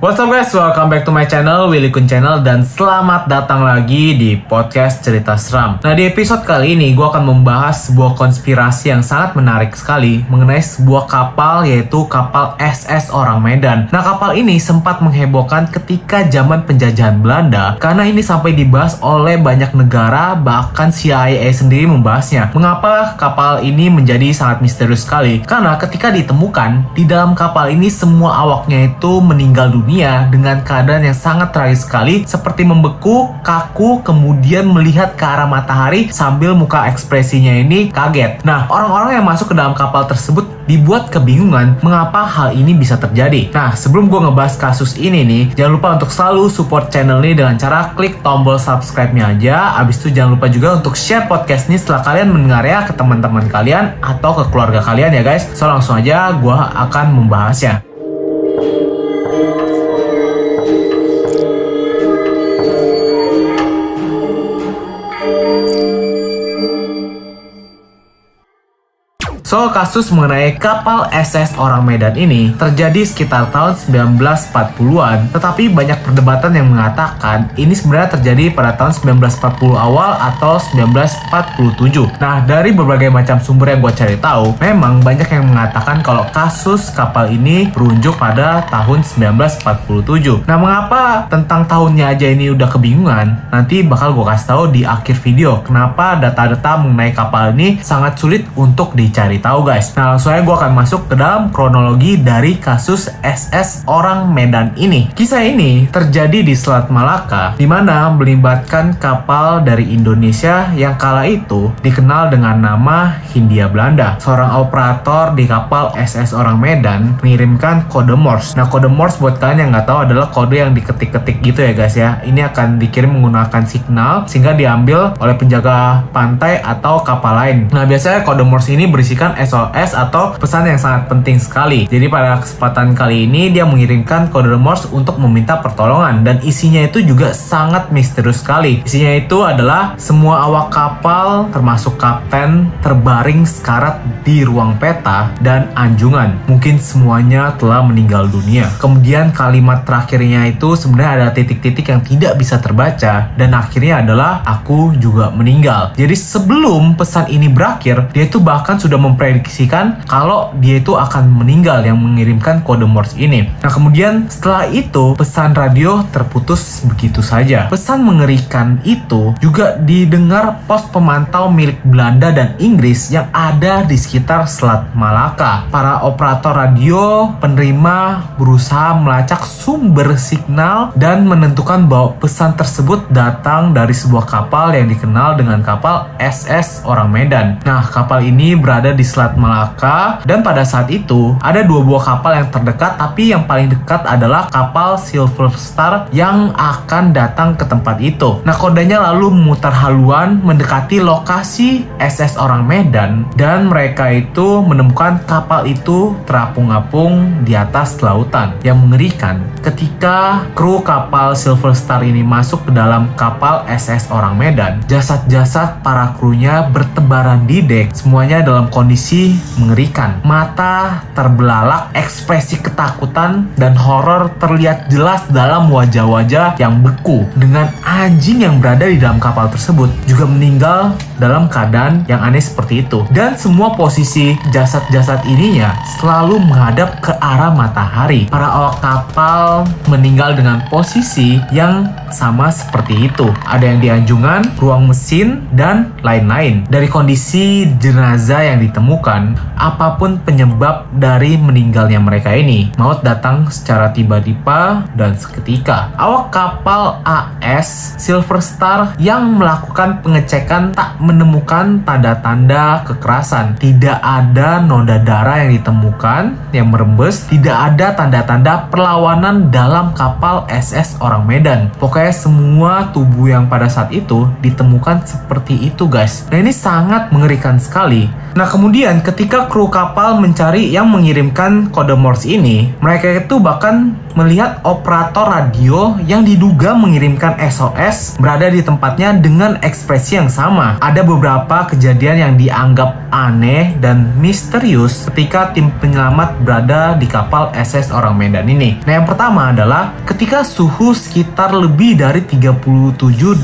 What's up guys, welcome back to my channel, Willy Kun Channel Dan selamat datang lagi di podcast cerita seram. Nah di episode kali ini gue akan membahas sebuah konspirasi yang sangat menarik sekali Mengenai sebuah kapal yaitu kapal SS Orang Medan. Nah kapal ini sempat menghebohkan ketika zaman penjajahan Belanda Karena ini sampai dibahas oleh banyak negara bahkan CIA sendiri membahasnya. Mengapa kapal ini menjadi sangat misterius sekali? Karena ketika ditemukan, di dalam kapal ini semua awaknya itu meninggal dunia dunia dengan keadaan yang sangat tragis sekali seperti membeku, kaku, kemudian melihat ke arah matahari sambil muka ekspresinya ini kaget. Nah, orang-orang yang masuk ke dalam kapal tersebut dibuat kebingungan mengapa hal ini bisa terjadi. Nah, sebelum gue ngebahas kasus ini nih, jangan lupa untuk selalu support channel ini dengan cara klik tombol subscribe-nya aja. Abis itu jangan lupa juga untuk share podcast ini setelah kalian mendengarnya ke teman-teman kalian atau ke keluarga kalian ya guys. So langsung aja gue akan membahasnya. So, kasus mengenai kapal SS orang Medan ini terjadi sekitar tahun 1940-an, tetapi banyak perdebatan yang mengatakan ini sebenarnya terjadi pada tahun 1940 awal atau 1947. Nah, dari berbagai macam sumber yang gue cari tahu, memang banyak yang mengatakan kalau kasus kapal ini berunjuk pada tahun 1947. Nah, mengapa tentang tahunnya aja ini udah kebingungan? Nanti bakal gue kasih tahu di akhir video kenapa data-data mengenai kapal ini sangat sulit untuk dicari tahu guys. Nah langsung aja gue akan masuk ke dalam kronologi dari kasus SS orang Medan ini. Kisah ini terjadi di Selat Malaka, di mana melibatkan kapal dari Indonesia yang kala itu dikenal dengan nama Hindia Belanda. Seorang operator di kapal SS orang Medan mengirimkan kode Morse. Nah kode Morse buat kalian yang nggak tahu adalah kode yang diketik-ketik gitu ya guys ya. Ini akan dikirim menggunakan signal sehingga diambil oleh penjaga pantai atau kapal lain. Nah biasanya kode Morse ini berisikan mengirimkan SOS atau pesan yang sangat penting sekali. Jadi pada kesempatan kali ini dia mengirimkan kode Morse untuk meminta pertolongan dan isinya itu juga sangat misterius sekali. Isinya itu adalah semua awak kapal termasuk kapten terbaring sekarat di ruang peta dan anjungan. Mungkin semuanya telah meninggal dunia. Kemudian kalimat terakhirnya itu sebenarnya ada titik-titik yang tidak bisa terbaca dan akhirnya adalah aku juga meninggal. Jadi sebelum pesan ini berakhir, dia itu bahkan sudah mem memprediksikan kalau dia itu akan meninggal yang mengirimkan kode Morse ini. Nah kemudian setelah itu pesan radio terputus begitu saja. Pesan mengerikan itu juga didengar pos pemantau milik Belanda dan Inggris yang ada di sekitar Selat Malaka. Para operator radio penerima berusaha melacak sumber signal dan menentukan bahwa pesan tersebut datang dari sebuah kapal yang dikenal dengan kapal SS Orang Medan. Nah kapal ini berada di Selat Malaka dan pada saat itu ada dua buah kapal yang terdekat tapi yang paling dekat adalah kapal Silver Star yang akan datang ke tempat itu. Nah kodenya lalu memutar haluan mendekati lokasi SS Orang Medan dan mereka itu menemukan kapal itu terapung-apung di atas lautan yang mengerikan. Ketika kru kapal Silver Star ini masuk ke dalam kapal SS Orang Medan jasad-jasad para krunya bertebaran di dek. Semuanya dalam kondisi kondisi mengerikan. Mata terbelalak, ekspresi ketakutan dan horor terlihat jelas dalam wajah-wajah yang beku. Dengan anjing yang berada di dalam kapal tersebut juga meninggal dalam keadaan yang aneh seperti itu. Dan semua posisi jasad-jasad ininya selalu menghadap ke arah matahari. Para awak kapal meninggal dengan posisi yang sama seperti itu. Ada yang di anjungan, ruang mesin, dan lain-lain. Dari kondisi jenazah yang ditemukan ditemukan apa pun penyebab dari meninggalnya mereka ini. Maut datang secara tiba-tiba dan seketika. Awak kapal AS Silver Star yang melakukan pengecekan tak menemukan tanda-tanda kekerasan. Tidak ada noda darah yang ditemukan yang merembes. Tidak ada tanda-tanda perlawanan dalam kapal SS orang Medan. Pokoknya semua tubuh yang pada saat itu ditemukan seperti itu guys. Nah ini sangat mengerikan sekali. Nah kemudian ketika kru kapal mencari yang mengirimkan kode Morse ini, mereka itu bahkan melihat operator radio yang diduga mengirimkan SOS berada di tempatnya dengan ekspresi yang sama. Ada beberapa kejadian yang dianggap aneh dan misterius ketika tim penyelamat berada di kapal SS Orang Medan ini. Nah, yang pertama adalah ketika suhu sekitar lebih dari 37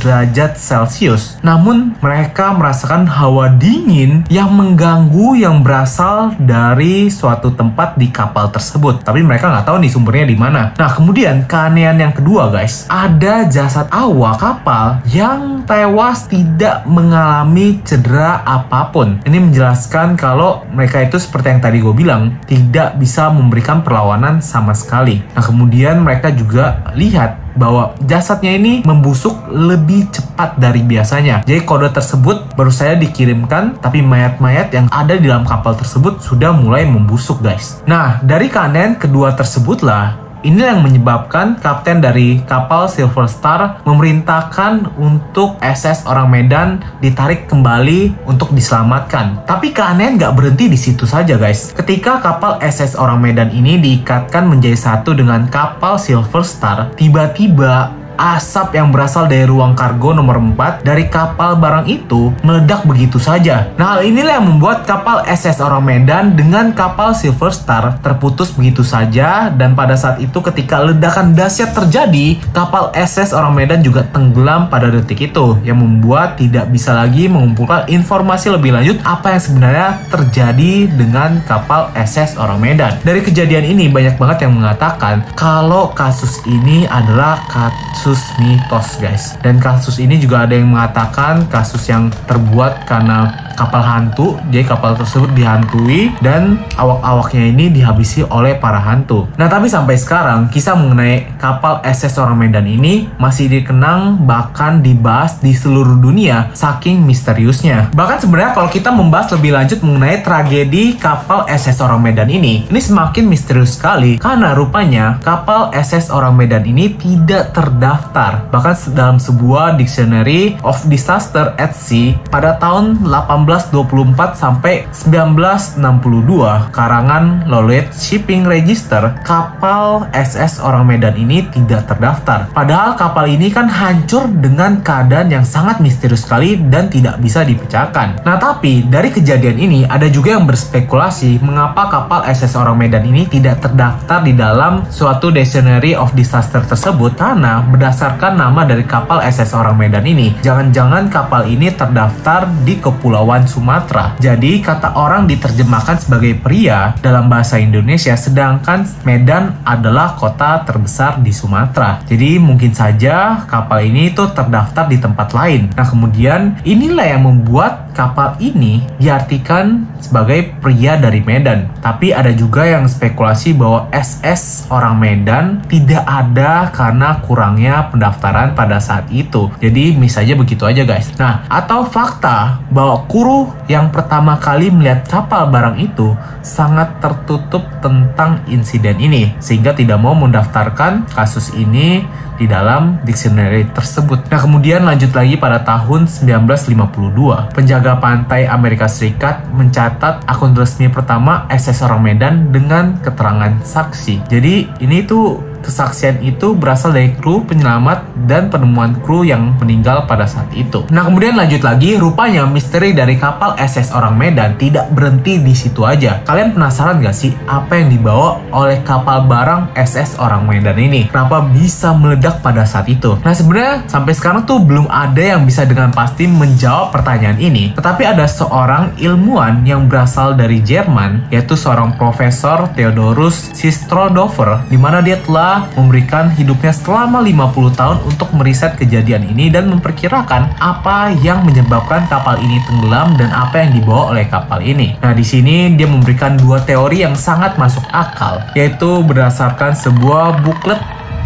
derajat Celcius, namun mereka merasakan hawa dingin yang mengganggu yang berasal dari suatu tempat di kapal tersebut. Tapi mereka nggak tahu nih sumbernya di mana. Nah, kemudian keanehan yang kedua, guys, ada jasad awak kapal yang tewas tidak mengalami cedera apa pun. Ini menjelaskan kalau mereka itu seperti yang tadi gue bilang, tidak bisa memberikan perlawanan sama sekali. Nah, kemudian mereka juga lihat bahwa jasadnya ini membusuk lebih cepat dari biasanya. Jadi kode tersebut baru saja dikirimkan, tapi mayat-mayat yang ada di dalam kapal tersebut sudah mulai membusuk guys. Nah, dari keanehan kedua tersebutlah ini yang menyebabkan kapten dari kapal Silver Star memerintahkan untuk SS orang Medan ditarik kembali untuk diselamatkan. Tapi keanehan nggak berhenti di situ saja guys. Ketika kapal SS orang Medan ini diikatkan menjadi satu dengan kapal Silver Star, tiba-tiba asap yang berasal dari ruang kargo nomor 4 dari kapal barang itu meledak begitu saja. Nah, hal inilah yang membuat kapal SS Orang Medan dengan kapal Silver Star terputus begitu saja dan pada saat itu ketika ledakan dahsyat terjadi, kapal SS Orang Medan juga tenggelam pada detik itu yang membuat tidak bisa lagi mengumpulkan informasi lebih lanjut apa yang sebenarnya terjadi dengan kapal SS Orang Medan. Dari kejadian ini banyak banget yang mengatakan kalau kasus ini adalah kasus kasus mitos guys. Dan kasus ini juga ada yang mengatakan kasus yang terbuat karena kapal hantu. Jadi kapal tersebut dihantui dan awak-awaknya ini dihabisi oleh para hantu. Nah tapi sampai sekarang kisah mengenai kapal SS Orang Medan ini masih dikenang bahkan dibahas di seluruh dunia saking misteriusnya. Bahkan sebenarnya kalau kita membahas lebih lanjut mengenai tragedi kapal SS Orang Medan ini, ini semakin misterius sekali karena rupanya kapal SS Orang Medan ini tidak terdaftar. Bahkan dalam sebuah Dictionary of Disaster at Sea pada tahun 18 1924 sampai 1962 karangan Lloyd Shipping Register kapal SS Orang Medan ini tidak terdaftar. Padahal kapal ini kan hancur dengan keadaan yang sangat misterius sekali dan tidak bisa dipecahkan. Nah tapi dari kejadian ini ada juga yang berspekulasi mengapa kapal SS Orang Medan ini tidak terdaftar di dalam suatu Dictionary of Disaster tersebut karena berdasarkan nama dari kapal SS Orang Medan ini jangan-jangan kapal ini terdaftar di kepulauan Sumatera. Jadi kata orang diterjemahkan sebagai pria dalam bahasa Indonesia sedangkan Medan adalah kota terbesar di Sumatera. Jadi mungkin saja kapal ini itu terdaftar di tempat lain. Nah kemudian inilah yang membuat kapal ini diartikan sebagai pria dari Medan. Tapi ada juga yang spekulasi bahwa SS orang Medan tidak ada karena kurangnya pendaftaran pada saat itu. Jadi misalnya begitu aja guys. Nah atau fakta bahwa Kuru yang pertama kali melihat kapal barang itu sangat tertutup tentang insiden ini sehingga tidak mau mendaftarkan kasus ini di dalam dictionary tersebut. Nah, kemudian lanjut lagi pada tahun 1952, penjaga pantai Amerika Serikat mencatat akun resmi pertama SS Orang Medan dengan keterangan saksi. Jadi, ini tuh kesaksian itu berasal dari kru penyelamat dan penemuan kru yang meninggal pada saat itu. Nah, kemudian lanjut lagi, rupanya misteri dari kapal SS Orang Medan tidak berhenti di situ aja. Kalian penasaran gak sih apa yang dibawa oleh kapal barang SS Orang Medan ini? Kenapa bisa meledak pada saat itu? Nah, sebenarnya sampai sekarang tuh belum ada yang bisa dengan pasti menjawab pertanyaan ini. Tetapi ada seorang ilmuwan yang berasal dari Jerman, yaitu seorang profesor Theodorus Sistrodover, di mana dia telah memberikan hidupnya selama 50 tahun untuk meriset kejadian ini dan memperkirakan apa yang menyebabkan kapal ini tenggelam dan apa yang dibawa oleh kapal ini. Nah, di sini dia memberikan dua teori yang sangat masuk akal, yaitu berdasarkan sebuah buklet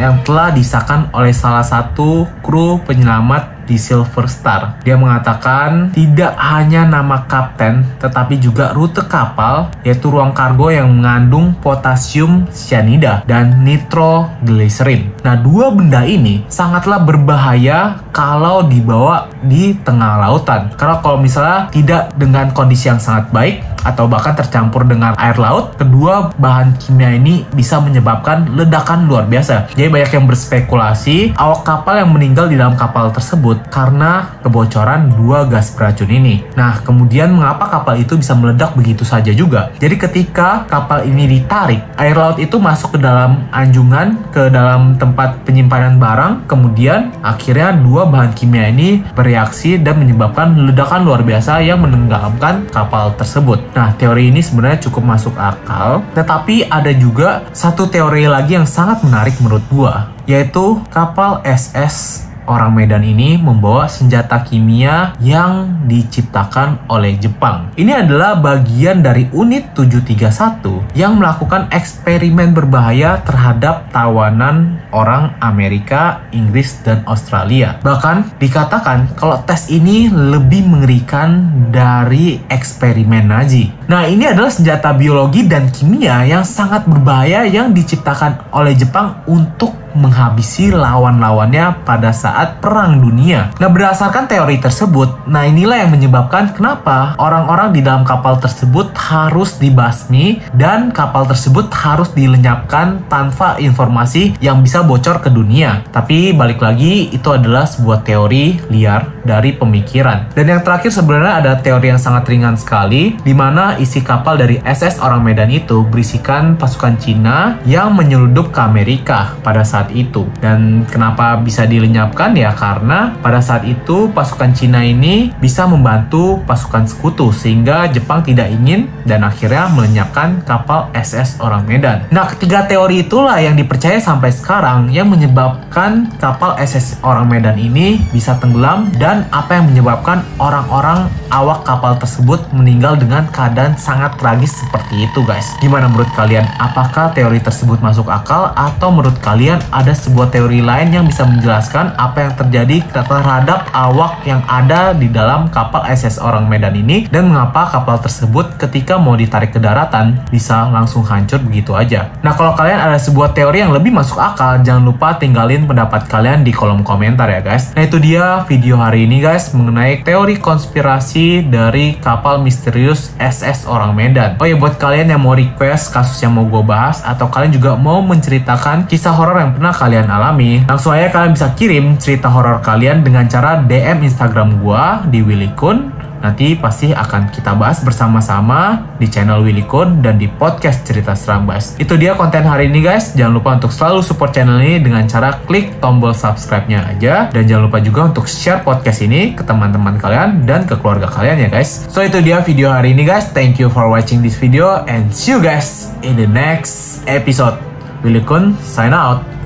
yang telah disahkan oleh salah satu kru penyelamat di Silver Star. Dia mengatakan tidak hanya nama kapten tetapi juga rute kapal yaitu ruang kargo yang mengandung potasium cyanida dan nitroglycerin. Nah, dua benda ini sangatlah berbahaya kalau dibawa di tengah lautan. Karena kalau misalnya tidak dengan kondisi yang sangat baik, atau bahkan tercampur dengan air laut, kedua bahan kimia ini bisa menyebabkan ledakan luar biasa. Jadi banyak yang berspekulasi awak kapal yang meninggal di dalam kapal tersebut karena kebocoran dua gas beracun ini. Nah, kemudian mengapa kapal itu bisa meledak begitu saja juga? Jadi ketika kapal ini ditarik, air laut itu masuk ke dalam anjungan, ke dalam tempat penyimpanan barang, kemudian akhirnya dua bahan kimia ini bereaksi dan menyebabkan ledakan luar biasa yang menenggelamkan kapal tersebut. Nah, teori ini sebenarnya cukup masuk akal, tetapi ada juga satu teori lagi yang sangat menarik menurut gua, yaitu kapal SS orang Medan ini membawa senjata kimia yang diciptakan oleh Jepang. Ini adalah bagian dari unit 731 yang melakukan eksperimen berbahaya terhadap tawanan orang Amerika, Inggris, dan Australia. Bahkan dikatakan kalau tes ini lebih mengerikan dari eksperimen Nazi. Nah, ini adalah senjata biologi dan kimia yang sangat berbahaya yang diciptakan oleh Jepang untuk menghabisi lawan-lawannya pada saat perang dunia. Nah, berdasarkan teori tersebut, nah inilah yang menyebabkan kenapa orang-orang di dalam kapal tersebut harus dibasmi dan kapal tersebut harus dilenyapkan tanpa informasi yang bisa bocor ke dunia. Tapi balik lagi itu adalah sebuah teori liar dari pemikiran. Dan yang terakhir sebenarnya ada teori yang sangat ringan sekali di mana isi kapal dari SS orang Medan itu berisikan pasukan Cina yang menyeludup ke Amerika pada saat saat itu. Dan kenapa bisa dilenyapkan ya karena pada saat itu pasukan Cina ini bisa membantu pasukan sekutu sehingga Jepang tidak ingin dan akhirnya melenyapkan kapal SS orang Medan. Nah, ketiga teori itulah yang dipercaya sampai sekarang yang menyebabkan kapal SS orang Medan ini bisa tenggelam dan apa yang menyebabkan orang-orang awak kapal tersebut meninggal dengan keadaan sangat tragis seperti itu guys. Gimana menurut kalian? Apakah teori tersebut masuk akal atau menurut kalian ada sebuah teori lain yang bisa menjelaskan apa yang terjadi terhadap awak yang ada di dalam kapal SS orang Medan ini dan mengapa kapal tersebut ketika mau ditarik ke daratan bisa langsung hancur begitu aja. Nah kalau kalian ada sebuah teori yang lebih masuk akal, jangan lupa tinggalin pendapat kalian di kolom komentar ya guys. Nah itu dia video hari ini guys mengenai teori konspirasi dari kapal misterius SS orang Medan. Oh ya buat kalian yang mau request kasus yang mau gue bahas atau kalian juga mau menceritakan kisah horor yang pernah kalian alami, langsung aja kalian bisa kirim cerita horor kalian dengan cara DM Instagram gua di Willy Kun. Nanti pasti akan kita bahas bersama-sama di channel Willy Kun dan di podcast Cerita Seram Bas. Itu dia konten hari ini guys. Jangan lupa untuk selalu support channel ini dengan cara klik tombol subscribe-nya aja. Dan jangan lupa juga untuk share podcast ini ke teman-teman kalian dan ke keluarga kalian ya guys. So itu dia video hari ini guys. Thank you for watching this video and see you guys in the next episode. Willy Kun sign out.